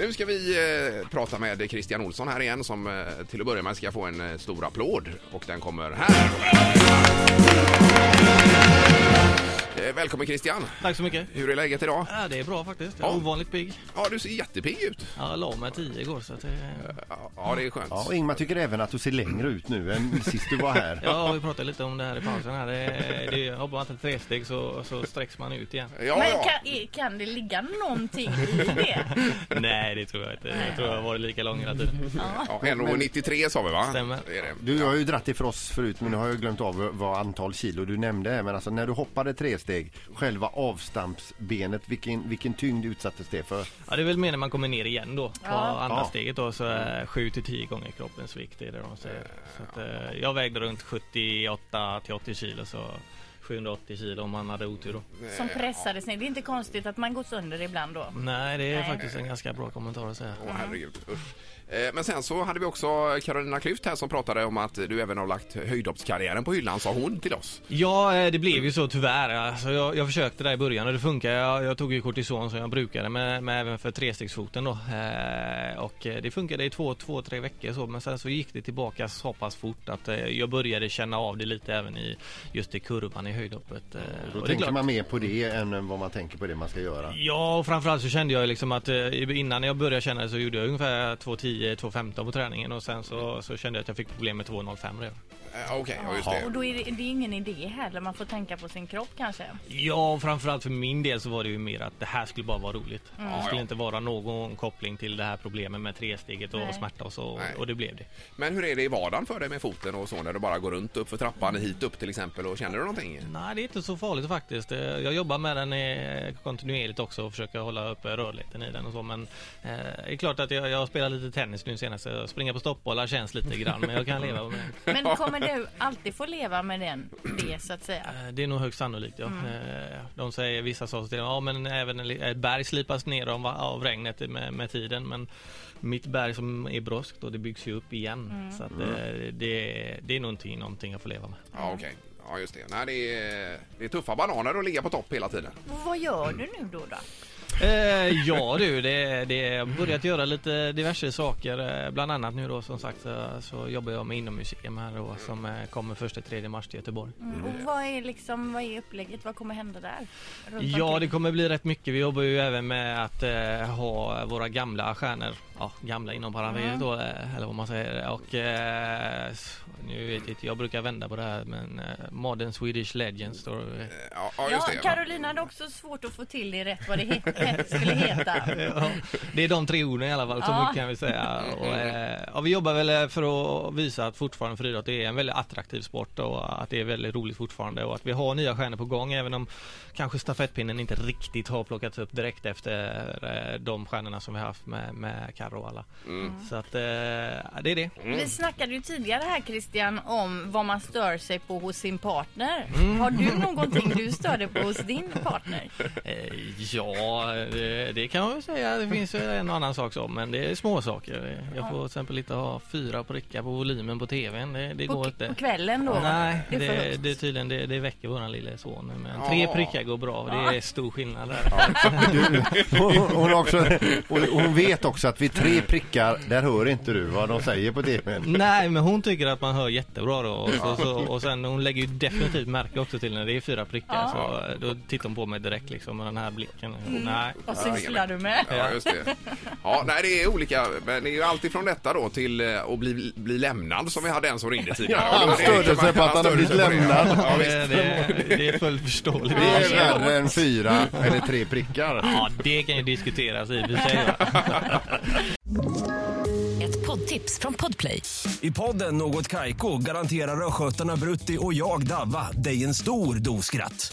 Nu ska vi eh, prata med Christian Olsson här igen som eh, till att börja med ska få en eh, stor applåd och den kommer här. Välkommen Christian! Tack så mycket. Hur är läget idag? Ja, det är bra faktiskt. Jag är Ja. ovanligt pigg. Ja, du ser jättepigg ut. Jag la mig tio igår så att det... Ja, Ja, det är skönt. Ja, och Ingmar tycker även att du ser längre ut nu än sist du var här. Ja, vi pratade lite om det här i pausen här. Det, det, hoppar man till tre steg så, så sträcks man ut igen. Ja, Men ja. kan, i- kan det ligga någonting i det? Nej, det tror jag inte. Jag tror jag har varit lika lång hela tiden. ja 1,93 sa vi va? Stämmer. Det är det. Du har ju dratt det för oss förut men nu har jag glömt av vad antal kilo du nämnde. Men alltså när du hoppade tre steg, själva avstampsbenet, vilken, vilken tyngd utsattes det för? Ja, det är väl mer när man kommer ner igen då. På Ja. andra Ja. steget då så är 7 till 10 gånger kroppens vikt är det de säger. Så att, eh, jag vägde runt 78 till 80 kilo så 780 kilo om man hade otur då. Som pressades ner. Det är inte konstigt att man går sönder ibland då. Nej, det är Nej. faktiskt en ganska bra kommentar att säga. Åh herregud, usch. Eh, Men sen så hade vi också Carolina Klüft här som pratade om att du även har lagt höjdhoppskarriären på hyllan, sa hon till oss. Ja, eh, det blev ju så tyvärr. Alltså, jag, jag försökte där i början och det funkar. Jag, jag tog ju kortison som jag brukade med, med även för trestegsfoten då. Eh, och det funkade i två, två, tre veckor så. Men sen så gick det tillbaka så pass fort att jag började känna av det lite även i just i kurvan i höjdhoppet. Eh, Då och det är tänker klart- man mer på det än vad man tänker på det man ska göra. Ja, och framförallt så kände jag liksom att innan jag började känna det så gjorde jag ungefär 2.10-2.15 på träningen och sen så, så kände jag att jag fick problem med 2.05 redan. Eh, Okej, ja just Och det. då är det, det är ingen idé heller. Man får tänka på sin kropp kanske. Ja, och framförallt för min del så var det ju mer att det här skulle bara vara roligt. Det skulle inte vara någon koppling till det här problemet med tresteget och Nej. smärta och så. Nej. Och det blev det. Men hur är det i vardagen för dig med foten och så när du bara går runt upp för trappan hit upp till exempel och känner du någonting? Nej, det är inte så farligt faktiskt. Eh, Jag jobbar med den eh, kontinuerligt också och försöker hålla uppe rörligheten i den och så. Men eh, det är klart att jag, jag spelar lite tennis nu senast. Jag springer på stoppbollar känns lite grann, men jag kan leva med det. Men kommer du alltid få leva med den, det så att säga? Eh, Det är nog högst sannolikt ja. Eh, De säger, vissa sa till ja men även ett berg slipas ner av, av regnet med, med tiden men mitt berg som är broskt och det byggs ju upp igen. Så att eh, det, det är någonting, någonting jag får leva med. Ja, okej. Ja, just det. Nej, det är, det är tuffa bananer att ligga på topp hela tiden. Vad gör du nu då? då? Eh, ja du, det, har börjat göra lite diverse saker. Eh, Bland annat nu då som sagt så, så jobbar jag med inommuseum här då som eh, kommer första 3 mars till Göteborg. Mm. Och vad är liksom, vad är upplägget? Vad kommer hända där? Ja, det kommer bli rätt mycket. Vi jobbar ju även med att eh, ha våra gamla stjärnor, ja, gamla inom parentes då, eh, eller vad man säger. Och eh, nu vet jag inte, jag brukar vända på det här, men eh, Modern Swedish Legends då. eh, Ja, ja. Carolina hade också svårt att få till det rätt vad det he- skulle heta. Ja, det är de tre orden i alla fall, så Ja. mycket kan vi säga. Och, eh, ja, vi jobbar väl för att visa att fortfarande friidrott är en väldigt attraktiv sport och att det är väldigt roligt fortfarande och att vi har nya stjärnor på gång även om kanske stafettpinnen inte riktigt har plockats upp direkt efter eh, de stjärnorna som vi har haft med, med Carro och alla. Så att eh, det är det. Vi snackade ju tidigare här Christian om vad man stör sig på hos sin partner. Mm. Har du någonting du stör dig på hos din partner? Eh, ja, det, det kan man väl säga. Det finns en och annan sak så, men det är små saker. Jag får till exempel inte ha fyra prickar på volymen på tvn. Det, det På, går inte. på kvällen då? Nej, det det, det är tydligen det, det väcker våran lille son. Men Ja. tre prickar går bra. Det är stor skillnad där. Du, hon, hon, också, hon, vet också att vid tre prickar, där hör inte du vad de säger på tvn. Nej, men hon tycker att man hör jättebra då. Och, så, så, och sen hon lägger ju definitivt märke också till när det är fyra prickar. Ja. Så då tittar hon på mig direkt liksom med den här blicken. Nej. Vad sysslar du med? Ja, just det. Ja, nej, det är olika. Men det är ju alltid från detta då till eh, att bli, bli lämnad som vi hade en som ringde tidigare. Ja, han störde sig på att han hade blivit lämnad. Ja, Ja, visst. det, det, det är fullt förståeligt. Det är värre än fyra eller tre prickar. Ja, det kan ju diskuteras i och för sig. Ett poddtips från Podplay. I podden Något Kaiko garanterar östgötarna Brutti och jag, Davva, dig en stor dos skratt.